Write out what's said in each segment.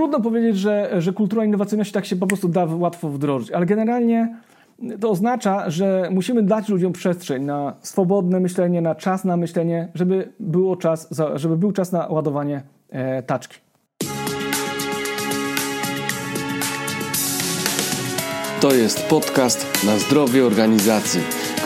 Trudno powiedzieć, że, że kultura innowacyjności tak się po prostu da łatwo wdrożyć, ale generalnie to oznacza, że musimy dać ludziom przestrzeń na swobodne myślenie, na czas na myślenie, żeby, było czas, żeby był czas na ładowanie e, taczki. To jest podcast na zdrowie organizacji,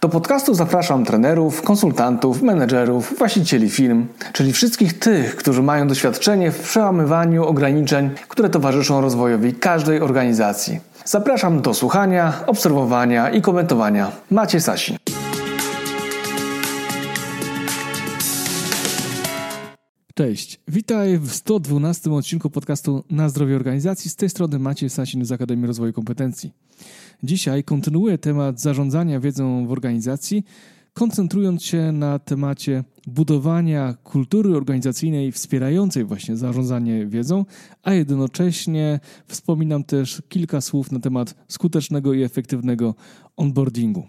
Do podcastu zapraszam trenerów, konsultantów, menedżerów, właścicieli firm, czyli wszystkich tych, którzy mają doświadczenie w przełamywaniu ograniczeń, które towarzyszą rozwojowi każdej organizacji. Zapraszam do słuchania, obserwowania i komentowania. Macie Sasin. Cześć, witaj w 112 odcinku podcastu Na zdrowie organizacji. Z tej strony Maciej Sasin z Akademii Rozwoju Kompetencji. Dzisiaj kontynuuję temat zarządzania wiedzą w organizacji, koncentrując się na temacie budowania kultury organizacyjnej wspierającej właśnie zarządzanie wiedzą, a jednocześnie wspominam też kilka słów na temat skutecznego i efektywnego onboardingu.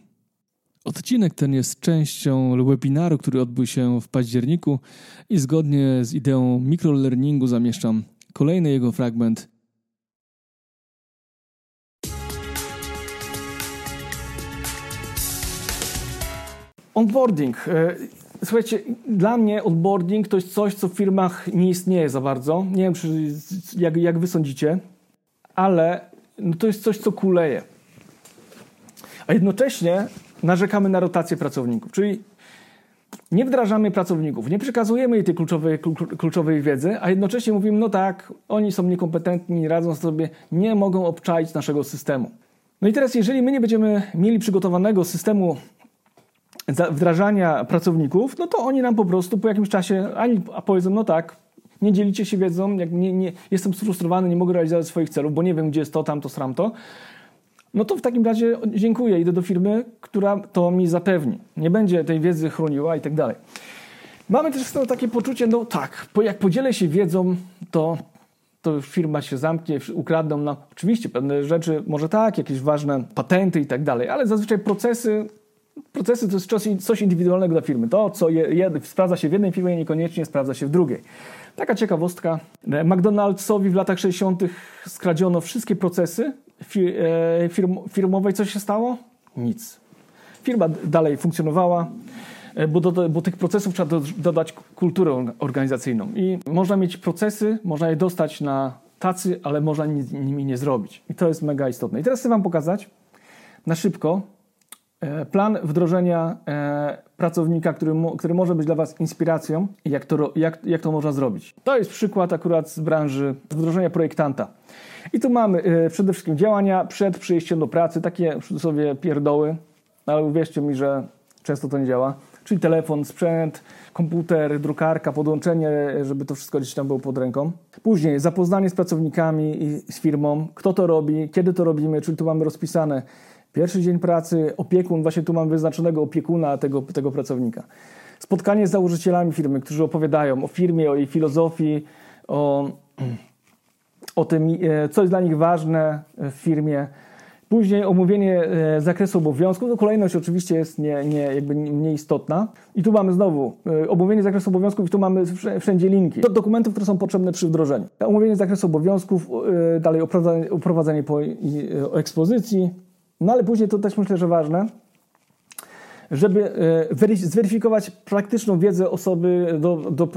Odcinek ten jest częścią webinaru, który odbył się w październiku i zgodnie z ideą microlearningu zamieszczam kolejny jego fragment. Onboarding. E, słuchajcie, dla mnie onboarding to jest coś, co w firmach nie istnieje za bardzo. Nie wiem, czy, jak, jak wy sądzicie, ale no to jest coś, co kuleje. A jednocześnie narzekamy na rotację pracowników, czyli nie wdrażamy pracowników, nie przekazujemy jej tej kluczowej, kluczowej wiedzy, a jednocześnie mówimy, no tak, oni są niekompetentni, radzą sobie, nie mogą obczaić naszego systemu. No i teraz, jeżeli my nie będziemy mieli przygotowanego systemu wdrażania pracowników, no to oni nam po prostu po jakimś czasie ani powiedzą, no tak, nie dzielicie się wiedzą, jak nie, nie, jestem sfrustrowany, nie mogę realizować swoich celów, bo nie wiem, gdzie jest to, tamto, sramto no to w takim razie dziękuję, idę do firmy, która to mi zapewni. Nie będzie tej wiedzy chroniła i tak dalej. Mamy też takie poczucie, no tak, jak podzielę się wiedzą, to, to firma się zamknie, ukradną nam. Oczywiście pewne rzeczy, może tak, jakieś ważne patenty i tak dalej, ale zazwyczaj procesy, procesy to jest coś, indywidualnego dla firmy. To, co je, je, sprawdza się w jednej firmie, niekoniecznie sprawdza się w drugiej. Taka ciekawostka. McDonald'sowi w latach 60. skradziono wszystkie procesy E, firm, firmowej co się stało? Nic. Firma dalej funkcjonowała, e, bo, do, bo tych procesów trzeba do, dodać kulturę organizacyjną. I można mieć procesy, można je dostać na tacy, ale można nimi nie zrobić. I to jest mega istotne. I teraz chcę Wam pokazać na szybko plan wdrożenia pracownika, który, który może być dla Was inspiracją jak to, jak, jak to można zrobić. To jest przykład akurat z branży wdrożenia projektanta. I tu mamy y, przede wszystkim działania przed przyjściem do pracy, takie sobie pierdoły, ale uwierzcie mi, że często to nie działa. Czyli telefon, sprzęt, komputer, drukarka, podłączenie, żeby to wszystko gdzieś tam było pod ręką. Później zapoznanie z pracownikami i z firmą, kto to robi, kiedy to robimy, czyli tu mamy rozpisane pierwszy dzień pracy, opiekun, właśnie tu mam wyznaczonego opiekuna tego, tego pracownika. Spotkanie z założycielami firmy, którzy opowiadają o firmie, o jej filozofii, o o tym, e, co jest dla nich ważne w firmie. Później omówienie e, zakresu obowiązków. No kolejność oczywiście jest nie, nie, jakby nieistotna. I tu mamy znowu e, omówienie zakresu obowiązków i tu mamy wszędzie linki do dokumentów, które są potrzebne przy wdrożeniu. Omówienie zakresu obowiązków, dalej oprowadzenie po ekspozycji. No ale później to też myślę, że ważne, żeby e, zweryfikować praktyczną wiedzę osoby do, do,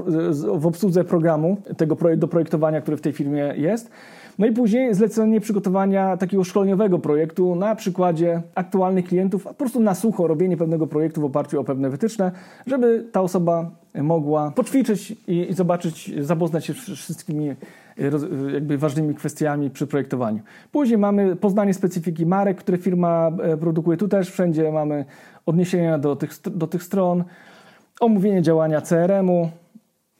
w obsłudze programu, tego do projektowania, który w tej firmie jest. No i później zlecenie przygotowania takiego szkoleniowego projektu na przykładzie aktualnych klientów, po prostu na sucho robienie pewnego projektu w oparciu o pewne wytyczne, żeby ta osoba mogła poćwiczyć i, i zobaczyć, zapoznać się z wszystkimi jakby ważnymi kwestiami przy projektowaniu. Później mamy poznanie specyfiki marek, które firma e, produkuje. Tu też wszędzie mamy odniesienia do tych, do tych stron, omówienie działania CRM-u,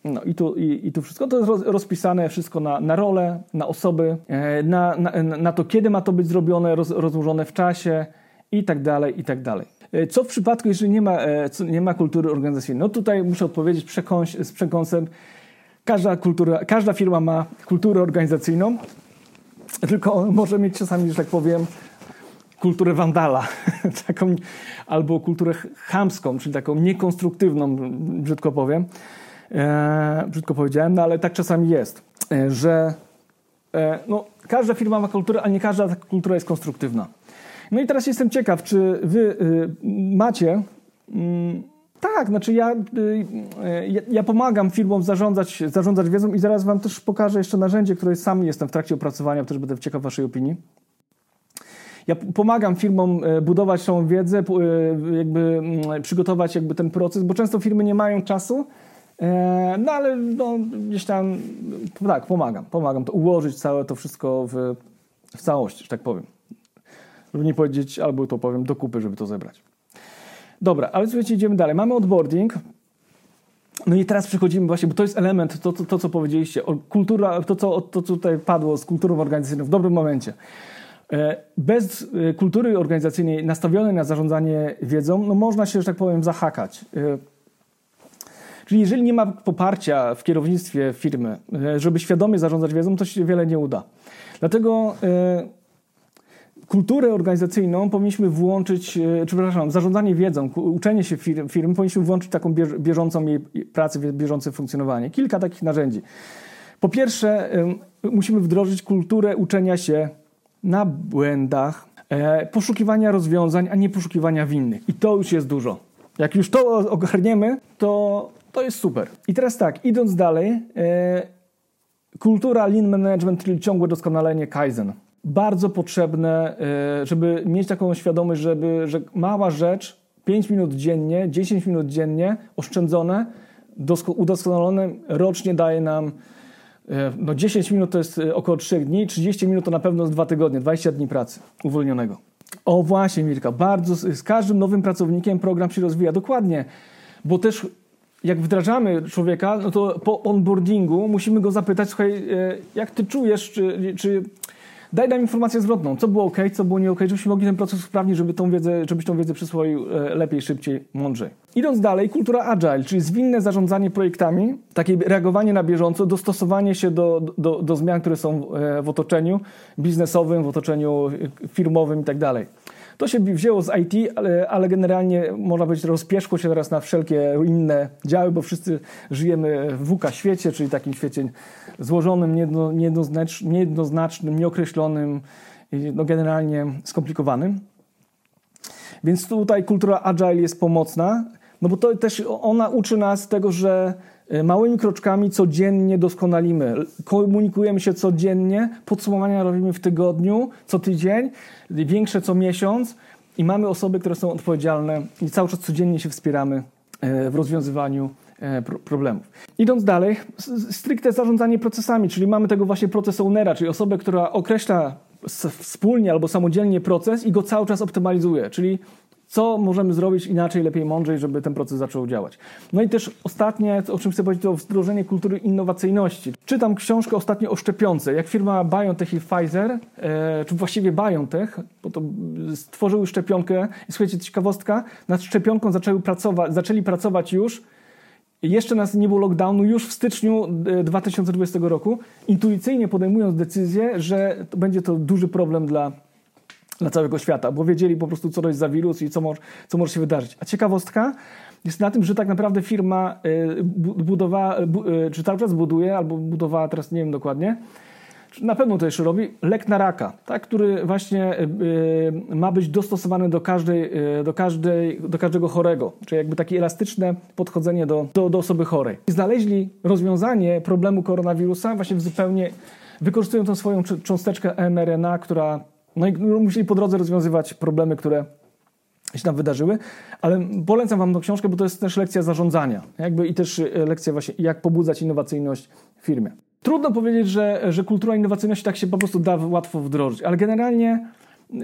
No i tu, i, i tu wszystko to jest rozpisane wszystko na, na role, na osoby, e, na, na, na to, kiedy ma to być zrobione, roz, rozłożone w czasie i tak dalej, i tak dalej. E, co w przypadku, jeżeli nie ma, nie ma kultury organizacyjnej? No tutaj muszę odpowiedzieć przekąs, z przekąsem. Każda, kultura, każda firma ma kulturę organizacyjną, tylko może mieć czasami, że tak powiem, kulturę wandala, taką, albo kulturę chamską, czyli taką niekonstruktywną, brzydko powiem. E, brzydko powiedziałem, no ale tak czasami jest, e, że e, no, każda firma ma kulturę, ale nie każda taka kultura jest konstruktywna. No i teraz jestem ciekaw, czy wy y, macie. Mm, tak, znaczy ja, y, y, ja, pomagam firmom zarządzać, zarządzać wiedzą i zaraz wam też pokażę jeszcze narzędzie, które sam jestem w trakcie opracowania, też będę ciekaw waszej opinii. Ja pomagam firmom budować tą wiedzę, jakby mm, przygotować jakby ten proces, bo często firmy nie mają czasu, no ale no, gdzieś tam tak, pomagam, pomagam to ułożyć całe to wszystko w, w całości, że tak powiem żeby nie powiedzieć, albo to powiem, do kupy, żeby to zebrać. Dobra, ale słuchajcie, idziemy dalej. Mamy onboarding. No i teraz przechodzimy właśnie, bo to jest element, to, to, to co powiedzieliście, kultura, to, co, to, co tutaj padło z kulturą organizacyjną w dobrym momencie. E, bez e, kultury organizacyjnej nastawionej na zarządzanie wiedzą, no można się, że tak powiem, zahakać. E, czyli jeżeli nie ma poparcia w kierownictwie firmy, żeby świadomie zarządzać wiedzą, to się wiele nie uda. Dlatego kulturę organizacyjną powinniśmy włączyć, e, czy przepraszam, zarządzanie wiedzą, uczenie się firm, firm powinniśmy włączyć taką bieżącą jej pracę, bieżące funkcjonowanie. Kilka takich narzędzi. Po pierwsze, musimy wdrożyć kulturę uczenia się na błędach, e, poszukiwania rozwiązań, a nie poszukiwania winnych. I to już jest dużo. Jak już to ogarniemy, to, to jest super. I teraz tak, idąc dalej, e, kultura lean management, czyli ciągłe doskonalenie Kaizen bardzo potrzebne, e, żeby mieć taką świadomość, żeby, że mała rzecz, 5 minut dziennie, 10 minut dziennie, oszczędzone, udoskonalone, rocznie daje nam e, no 10 minut to jest e, około 3 dni, 30 minut to na pewno z 2 tygodnie, 20 dni pracy uwolnionego. O właśnie, Mirka, bardzo z każdym nowym pracownikiem program się rozwija. Dokładnie, bo też jak wdrażamy człowieka, no to po onboardingu musimy go zapytać, słuchaj, jak ty czujesz, czy, czy daj nam informację zwrotną, co było ok, co było nie ok, żebyśmy mogli ten proces usprawnić, żeby tą wiedzę, żebyś tą wiedzę przyswoił e, lepiej, szybciej, mądrzej. Idąc dalej, kultura agile, czyli zwinne zarządzanie projektami, takie reagowanie na bieżąco, dostosowanie się do, do, do zmian, które są e, w otoczeniu biznesowym, w otoczeniu firmowym i tak. To się wzięło z IT, ale, ale generalnie można powiedzieć, rozpieszło się teraz na wszelkie inne działy, bo wszyscy żyjemy w WK świecie, czyli takim świecie złożonym, niejednoznacznym, nieokreślonym, no generalnie skomplikowanym. Więc tutaj kultura agile jest pomocna, no bo to też ona uczy nas tego, że małymi kroczkami codziennie doskonalimy. Komunikujemy się codziennie, podsumowania robimy w tygodniu, co tydzień, większe co miesiąc i mamy osoby, które są odpowiedzialne i cały czas codziennie się wspieramy e, w rozwiązywaniu e, problemów. Idąc dalej, stricte zarządzanie procesami, czyli mamy tego właśnie proces ownera, czyli osobę, która określa wspólnie albo samodzielnie proces i go cały czas optymalizuje, czyli co możemy zrobić inaczej, lepiej, mądrzej, żeby ten proces zaczął działać. No i też ostatnie, o czym chcę powiedzieć, to wdrożenie kultury innowacyjności. Czytam książkę ostatnio o szczepionce, jak firma BioNTech i Pfizer, e, czy właściwie BioNTech, bo to stworzyły szczepionkę i słuchajcie, ciekawostka, nad szczepionką zaczęły pracować, zaczęli pracować już jeszcze nas nie było lockdownu, już w styczniu 2020 e, roku, intuicyjnie podejmując decyzję, że będzie to duży problem dla dla całego świata, bo wiedzieli po prostu, co to jest za wirus i co, mo co może się wydarzyć. A ciekawostka jest na tym, że tak naprawdę firma y, budowała, y, czy cały czas buduje, albo budowała, teraz nie wiem dokładnie, na pewno to jeszcze robi, lek na raka, tak, który właśnie y, ma być dostosowany do, każdej, do, każdej, do każdego chorego, czyli jakby takie elastyczne podchodzenie do, do, do osoby chorej. I znaleźli rozwiązanie problemu koronawirusa właśnie w zupełnie, wykorzystują tą swoją cząsteczkę mRNA, która no i musieli po drodze rozwiązywać problemy, które się tam wydarzyły, ale polecam Wam tą książkę, bo to jest też lekcja zarządzania jakby i też e, lekcja właśnie jak pobudzać innowacyjność w firmie. Trudno powiedzieć, że, że kultura innowacyjności tak się po prostu da łatwo wdrożyć, ale generalnie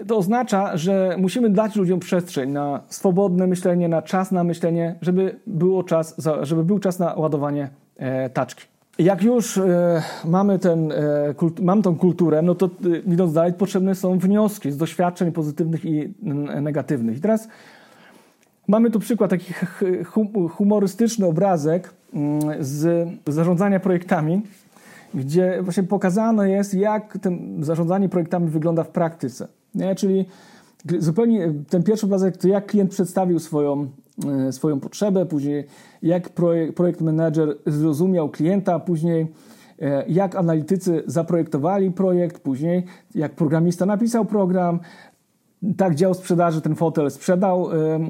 to oznacza, że musimy dać ludziom przestrzeń na swobodne myślenie, na czas na myślenie, żeby, było czas, żeby był czas na ładowanie e, taczki. Jak już e, mamy, ten, e, kult, mam tą kulturę, no to e, idąc dalej, potrzebne są wnioski z doświadczeń pozytywnych i negatywnych. I teraz mamy tu przykład, taki humorystyczny obrazek mm, z zarządzania projektami, gdzie właśnie pokazane jest, jak ten zarządzanie projektami wygląda w praktyce. Nie? Czyli zupełnie ten pierwszy obrazek to jak klient przedstawił swoją, swoją potrzebę, później jak projekt, projekt manager zrozumiał klienta, później e, jak analitycy zaprojektowali projekt, później jak programista napisał program, tak dział sprzedaży ten fotel sprzedał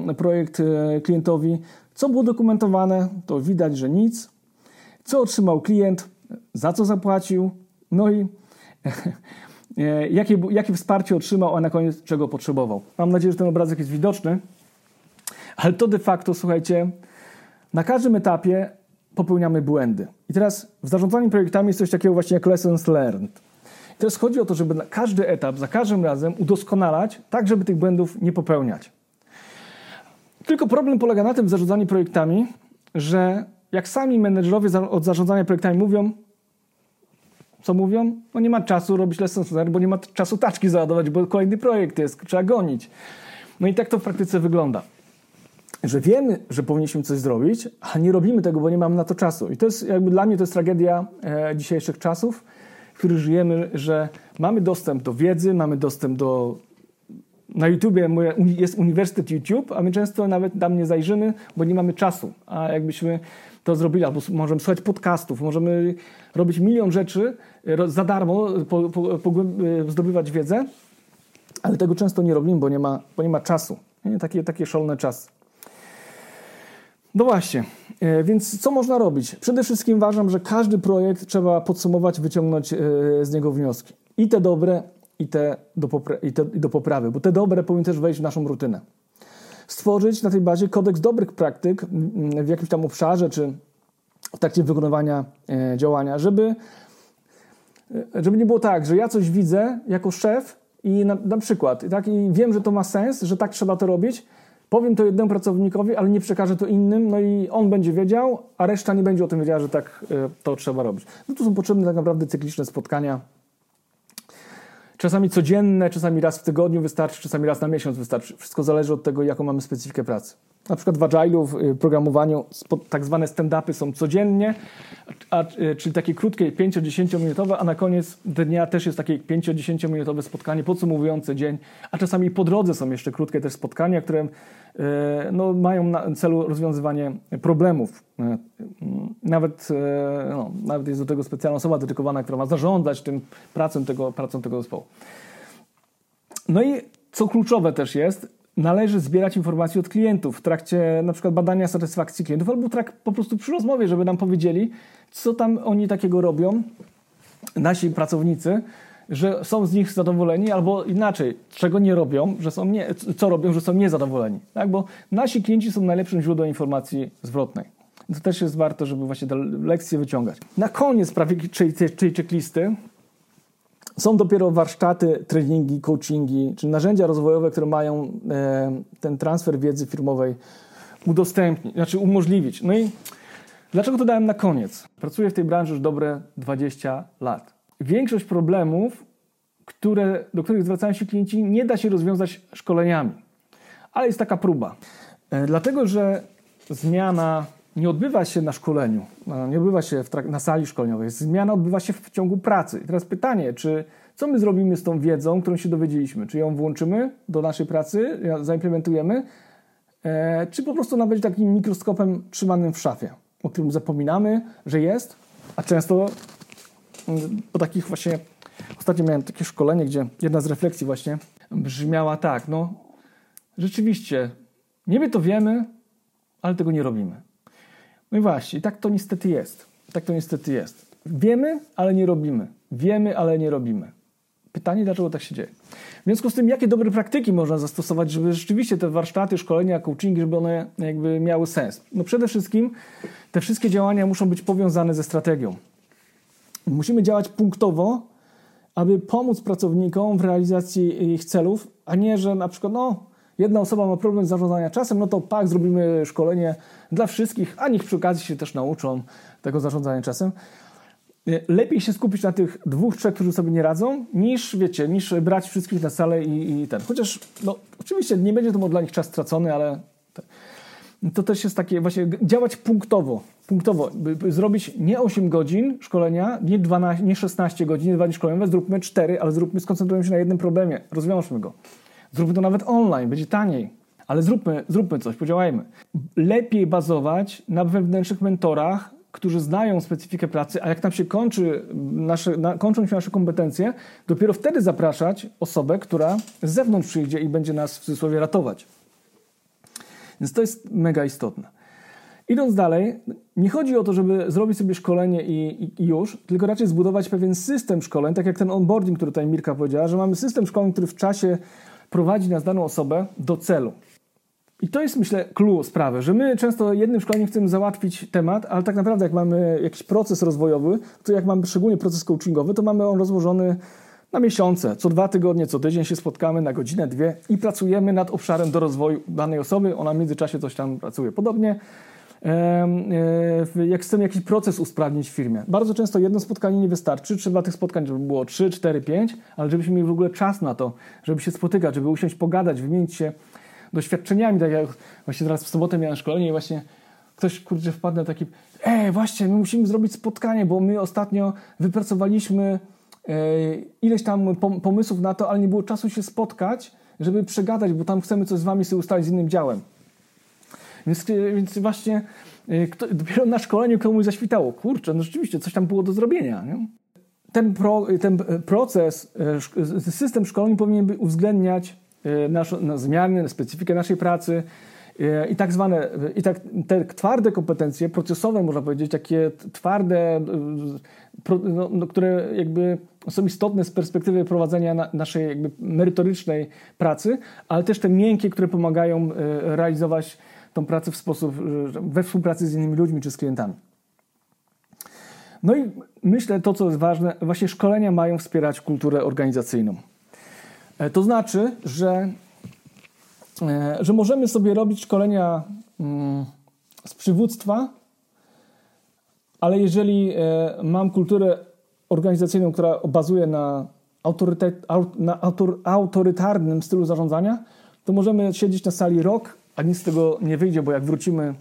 e, projekt klientowi. Co było dokumentowane, to widać, że nic. Co otrzymał klient, za co zapłacił, no i E, jakie, jakie wsparcie otrzymał, a na koniec czego potrzebował. Mam nadzieję, że ten obrazek jest widoczny, ale to de facto, słuchajcie, na każdym etapie popełniamy błędy. I teraz w zarządzaniu projektami jest coś takiego właśnie jak lessons learned. I teraz chodzi o to, żeby na każdy etap, za każdym razem udoskonalać, tak żeby tych błędów nie popełniać. Tylko problem polega na tym w zarządzaniu projektami, że jak sami menedżerowie od zarządzania projektami mówią, co mówią? No nie ma czasu robić lessons learned, bo nie ma czasu taczki załadować, bo kolejny projekt jest, trzeba gonić. No i tak to w praktyce wygląda. Że wiemy, że powinniśmy coś zrobić, a nie robimy tego, bo nie mamy na to czasu. I to jest jakby dla mnie to jest tragedia e, dzisiejszych czasów, w których żyjemy, że mamy dostęp do wiedzy, mamy dostęp do na YouTubie jest Uniwersytet YouTube, a my często nawet tam nie zajrzymy, bo nie mamy czasu. A jakbyśmy to zrobili, albo możemy słuchać podcastów, możemy robić milion rzeczy za darmo, po, po, po, e, zdobywać wiedzę, ale tego często nie robimy, bo nie ma, bo nie ma czasu. Nie? Takie, takie szalone czasy. No właśnie, e, więc co można robić? Przede wszystkim uważam, że każdy projekt trzeba podsumować, wyciągnąć e, z niego wnioski. I te dobre, i te do, popra- i te do poprawy, bo te dobre powinny też wejść w naszą rutynę stworzyć na tej bazie kodeks dobrych praktyk w jakimś tam obszarze, czy w trakcie wykonywania e, działania, żeby, żeby nie było tak, że ja coś widzę jako szef i na, na przykład tak, i wiem, że to ma sens, że tak trzeba to robić, powiem to jednemu pracownikowi, ale nie przekażę to innym, no i on będzie wiedział, a reszta nie będzie o tym wiedziała, że tak e, to trzeba robić. No tu są potrzebne tak naprawdę cykliczne spotkania Czasami codzienne, czasami raz w tygodniu wystarczy, czasami raz na miesiąc wystarczy. Wszystko zależy od tego, jaką mamy specyfikę pracy. Na przykład w Agile'u, w y, programowaniu tak zwane stand-upy są codziennie, a, y, czyli takie krótkie 5-10 minutowe, a na koniec dnia też jest takie 5-10 minutowe spotkanie podsumowujące dzień, a czasami po drodze są jeszcze krótkie też spotkania, które E, no, mają na celu rozwiązywanie problemów. Nawet, no, nawet jest do tego specjalna osoba dedykowana, która ma zarządzać tym pracą tego, pracą tego zespołu. No i co kluczowe też jest, należy zbierać informacje od klientów w trakcie na przykład badania satysfakcji klientów albo trak, po prostu przy rozmowie, żeby nam powiedzieli, co tam oni takiego robią, nasi pracownicy, że są z nich zadowoleni, albo inaczej, czego nie robią, że są nie, co robią, że są niezadowoleni. Tak? Bo nasi klienci są najlepszym źródłem informacji zwrotnej. To też jest warto, żeby właśnie te lekcje wyciągać. Na koniec prawie tej, tej checklisty są dopiero warsztaty, treningi, coachingi, czy narzędzia rozwojowe, które mają e, ten transfer wiedzy firmowej udostępnić, znaczy umożliwić. No i dlaczego to dałem na koniec? Pracuję w tej branży już dobre 20 lat większość problemów, które, do których zwracają się klienci, nie da się rozwiązać szkoleniami. Ale jest taka próba. E, dlatego, że zmiana nie odbywa się na szkoleniu, nie odbywa się na sali szkoleniowej. Zmiana odbywa się w ciągu pracy. I teraz pytanie, czy co my zrobimy z tą wiedzą, którą się dowiedzieliśmy? Czy ją włączymy do naszej pracy, zaimplementujemy, e, czy po prostu będzie takim mikroskopem trzymanym w szafie, o którym zapominamy, że jest, a często po takich właśnie, ostatnio miałem takie szkolenie, gdzie jedna z refleksji właśnie brzmiała tak, no rzeczywiście, niby to wiemy, ale tego nie robimy. No i właśnie, tak to niestety jest. Tak to niestety jest. Wiemy, ale nie robimy. Wiemy, ale nie robimy. Pytanie, dlaczego tak się dzieje? W związku z tym, jakie dobre praktyki można zastosować, żeby rzeczywiście te warsztaty, szkolenia, coachingi, żeby one jakby miały sens? No przede wszystkim te wszystkie działania muszą być powiązane ze strategią. Musimy działać punktowo, aby pomóc pracownikom w realizacji ich celów, a nie, że na przykład, no, Jedna osoba ma problem z zarządzaniem czasem, no to pak, zrobimy szkolenie dla wszystkich, a niech przy okazji się też nauczą tego zarządzania czasem. Lepiej się skupić na tych dwóch, trzech, którzy sobie nie radzą, niż, wiecie, niż brać wszystkich na salę i, i ten. Chociaż, no, oczywiście nie będzie to dla nich czas stracony, ale to też jest takie właśnie działać punktowo. Punktowo. Zrobić nie 8 godzin szkolenia, nie, 12, nie 16 godzin, nie 20 szkolenia, zróbmy 4, ale zróbmy, skoncentrujmy się na jednym problemie, rozwiążmy go. Zróbmy to nawet online, będzie taniej. Ale zróbmy, zróbmy coś, podziałajmy. Lepiej bazować na wewnętrznych mentorach, którzy znają specyfikę pracy, a jak nam się kończy nasze, na, kończą się nasze kompetencje, dopiero wtedy zapraszać osobę, która z zewnątrz przyjdzie i będzie nas w cudzysłowie ratować. Więc to jest mega istotne. Idąc dalej, nie chodzi o to, żeby zrobić sobie szkolenie i, i, i, już, tylko raczej zbudować pewien system szkoleń, tak jak ten onboarding, który tutaj Mirka powiedziała, że mamy system szkoleń, który w czasie prowadzi nas daną osobę do celu. I to jest, myślę, clue sprawy, że my często jednym szkoleniem chcemy załatwić temat, ale tak naprawdę jak mamy jakiś proces rozwojowy, to jak mamy szczególnie proces coachingowy, to mamy on rozłożony na miesiące. Co dwa tygodnie, co tydzień się spotkamy na godzinę, dwie i pracujemy nad obszarem do rozwoju danej osoby. Ona w międzyczasie coś tam pracuje. Podobnie jak chcemy jakiś proces usprawnić w firmie. Bardzo często jedno spotkanie nie wystarczy, trzeba tych spotkań, żeby było 3, 4, 5, ale żebyśmy mieli w ogóle czas na to, żeby się spotykać, żeby usiąść, pogadać, wymienić się doświadczeniami. Tak jak właśnie teraz w sobotę miałem szkolenie i właśnie ktoś kurczę wpadł na taki, ej, właśnie, my musimy zrobić spotkanie, bo my ostatnio wypracowaliśmy e, ileś tam pomysłów na to, ale nie było czasu się spotkać, żeby przegadać, bo tam chcemy coś z wami sobie ustalić z innym działem. Więc, e, więc właśnie e, kto, dopiero na szkoleniu komuś zaświtało. Kurczę, no rzeczywiście, coś tam było do zrobienia. Nie? Ten, pro, ten proces, system szkoleń powinien uwzględniać nasz, na zmiany, na specyfikę naszej pracy, i tak zwane, i tak te twarde kompetencje procesowe, można powiedzieć, takie twarde, no, no, które jakby są istotne z perspektywy prowadzenia na, naszej jakby merytorycznej pracy, ale też te miękkie, które pomagają realizować tą pracę w sposób, we współpracy z innymi ludźmi czy z klientami. No i myślę, to co jest ważne, właśnie szkolenia mają wspierać kulturę organizacyjną. E, to znaczy, że E, że możemy sobie robić szkolenia mm, z przywództwa, ale jeżeli e, mam kulturę organizacyjną, która bazuje na, na autorytarnym stylu zarządzania, to możemy siedzieć na sali rok, a nic z tego nie wyjdzie, bo jak wrócimy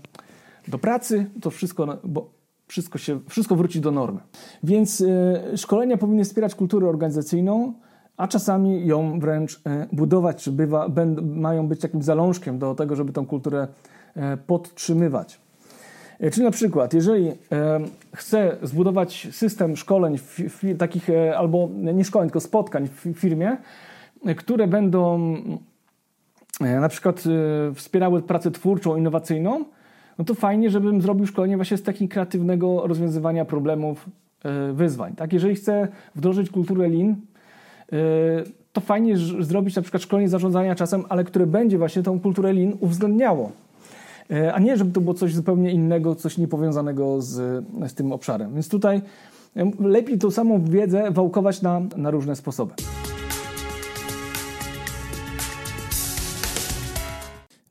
do pracy, to wszystko, bo wszystko, się, wszystko wróci do normy. Więc e, szkolenia powinny wspierać kulturę organizacyjną, a czasami ją wręcz e, budować, czy bywa, mają być takim zalążkiem do tego, żeby tą kulturę e, podtrzymywać. Czyli na przykład, jeżeli chcę zbudować system szkoleń, takich albo nie szkoleń, tylko spotkań w firmie, które będą na przykład wspierały pracę twórczą, innowacyjną, no to fajnie, żebym zrobił szkolenie właśnie z takiego kreatywnego rozwiązywania problemów, wyzwań. Tak? Jeżeli chcę wdrożyć kulturę Lean, to fajnie zrobić na przykład szkolenie zarządzania czasem, ale które będzie właśnie tą kulturę Lean uwzględniało. A nie, żeby to było coś zupełnie innego, coś niepowiązanego z, z tym obszarem. Więc tutaj lepiej tą samą wiedzę wałkować na, na różne sposoby.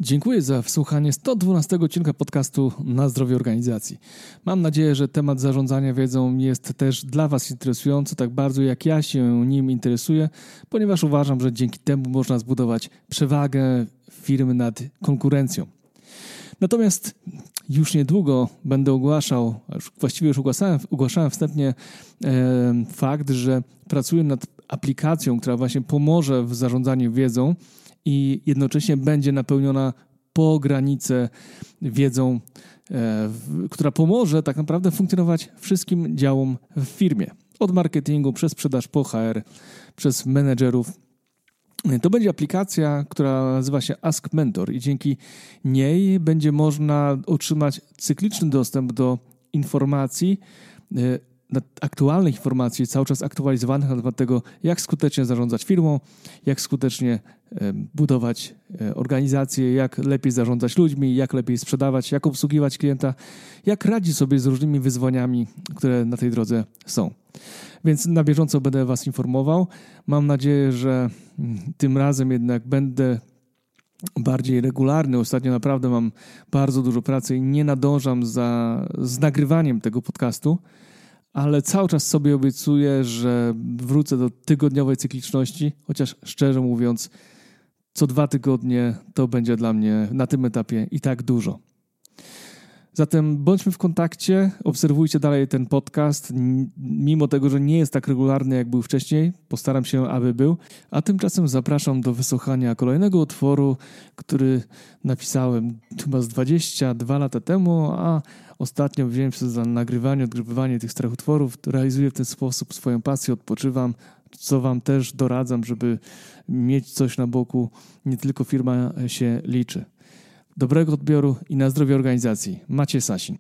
Dziękuję za wsłuchanie 112 odcinka podcastu Na zdrowie organizacji. Mam nadzieję, że temat zarządzania wiedzą jest też dla Was interesujący, tak bardzo jak ja się nim interesuję, ponieważ uważam, że dzięki temu można zbudować przewagę firmy nad konkurencją. Natomiast już niedługo będę ogłaszał, właściwie już ogłaszałem, ogłaszałem wstępnie e, fakt, że pracuję nad aplikacją, która właśnie pomoże w zarządzaniu wiedzą i jednocześnie będzie napełniona po granicę wiedzą, e, która pomoże tak naprawdę funkcjonować wszystkim działom w firmie. Od marketingu, przez sprzedaż po HR, przez menedżerów. To będzie aplikacja, która nazywa się Ask Mentor i dzięki niej będzie można otrzymać cykliczny dostęp do informacji e, aktualnych informacji, cały czas aktualizowanych na temat tego, jak skutecznie zarządzać firmą, jak skutecznie budować e, organizację, jak lepiej zarządzać ludźmi, jak lepiej sprzedawać, jak obsługiwać klienta, jak radzić sobie z różnymi wyzwaniami, które na tej drodze są. Więc na bieżąco będę Was informował. Mam nadzieję, że mm, tym razem jednak będę bardziej regularny. Ostatnio naprawdę mam bardzo dużo pracy i nie nadążam za, z nagrywaniem tego podcastu, ale cały czas sobie obiecuję, że wrócę do tygodniowej cykliczności, chociaż szczerze mówiąc, co dwa tygodnie to będzie dla mnie na tym etapie i tak dużo. Zatem bądźmy w kontakcie, obserwujcie dalej ten podcast, mimo tego, że nie jest tak regularny jak był wcześniej. Postaram się, aby był. A tymczasem zapraszam do wysłuchania kolejnego utworu, który napisałem chyba z 22 lata temu, a ostatnio wziąłem się za nagrywanie, odgrywanie tych starych utworów. Realizuję w ten sposób swoją pasję, odpoczywam, co Wam też doradzam, żeby mieć coś na boku. Nie tylko firma się liczy. Dobrego odbioru i na zdrowie organizacji. Macie Sasin.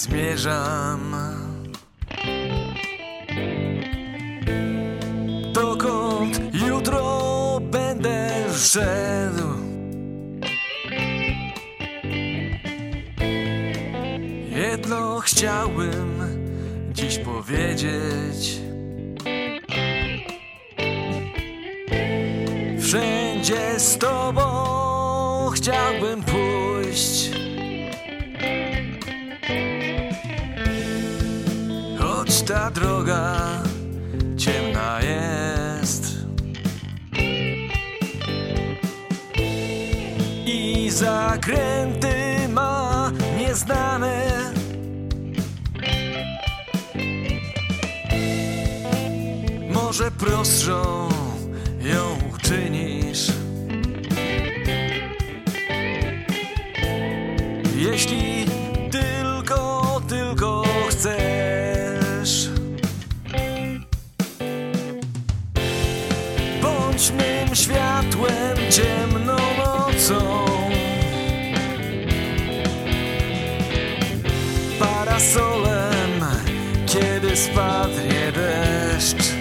Zmierzam. Dokąd jutro będę szedł. Jedno chciałbym dziś powiedzieć. Wszędzie z tobą chciałbym droga ciemna jest i zakręty ma nieznane. Może prostszą ją uczynisz. Ciemną nocą. Parasolem, kiedy spadnie deszcz.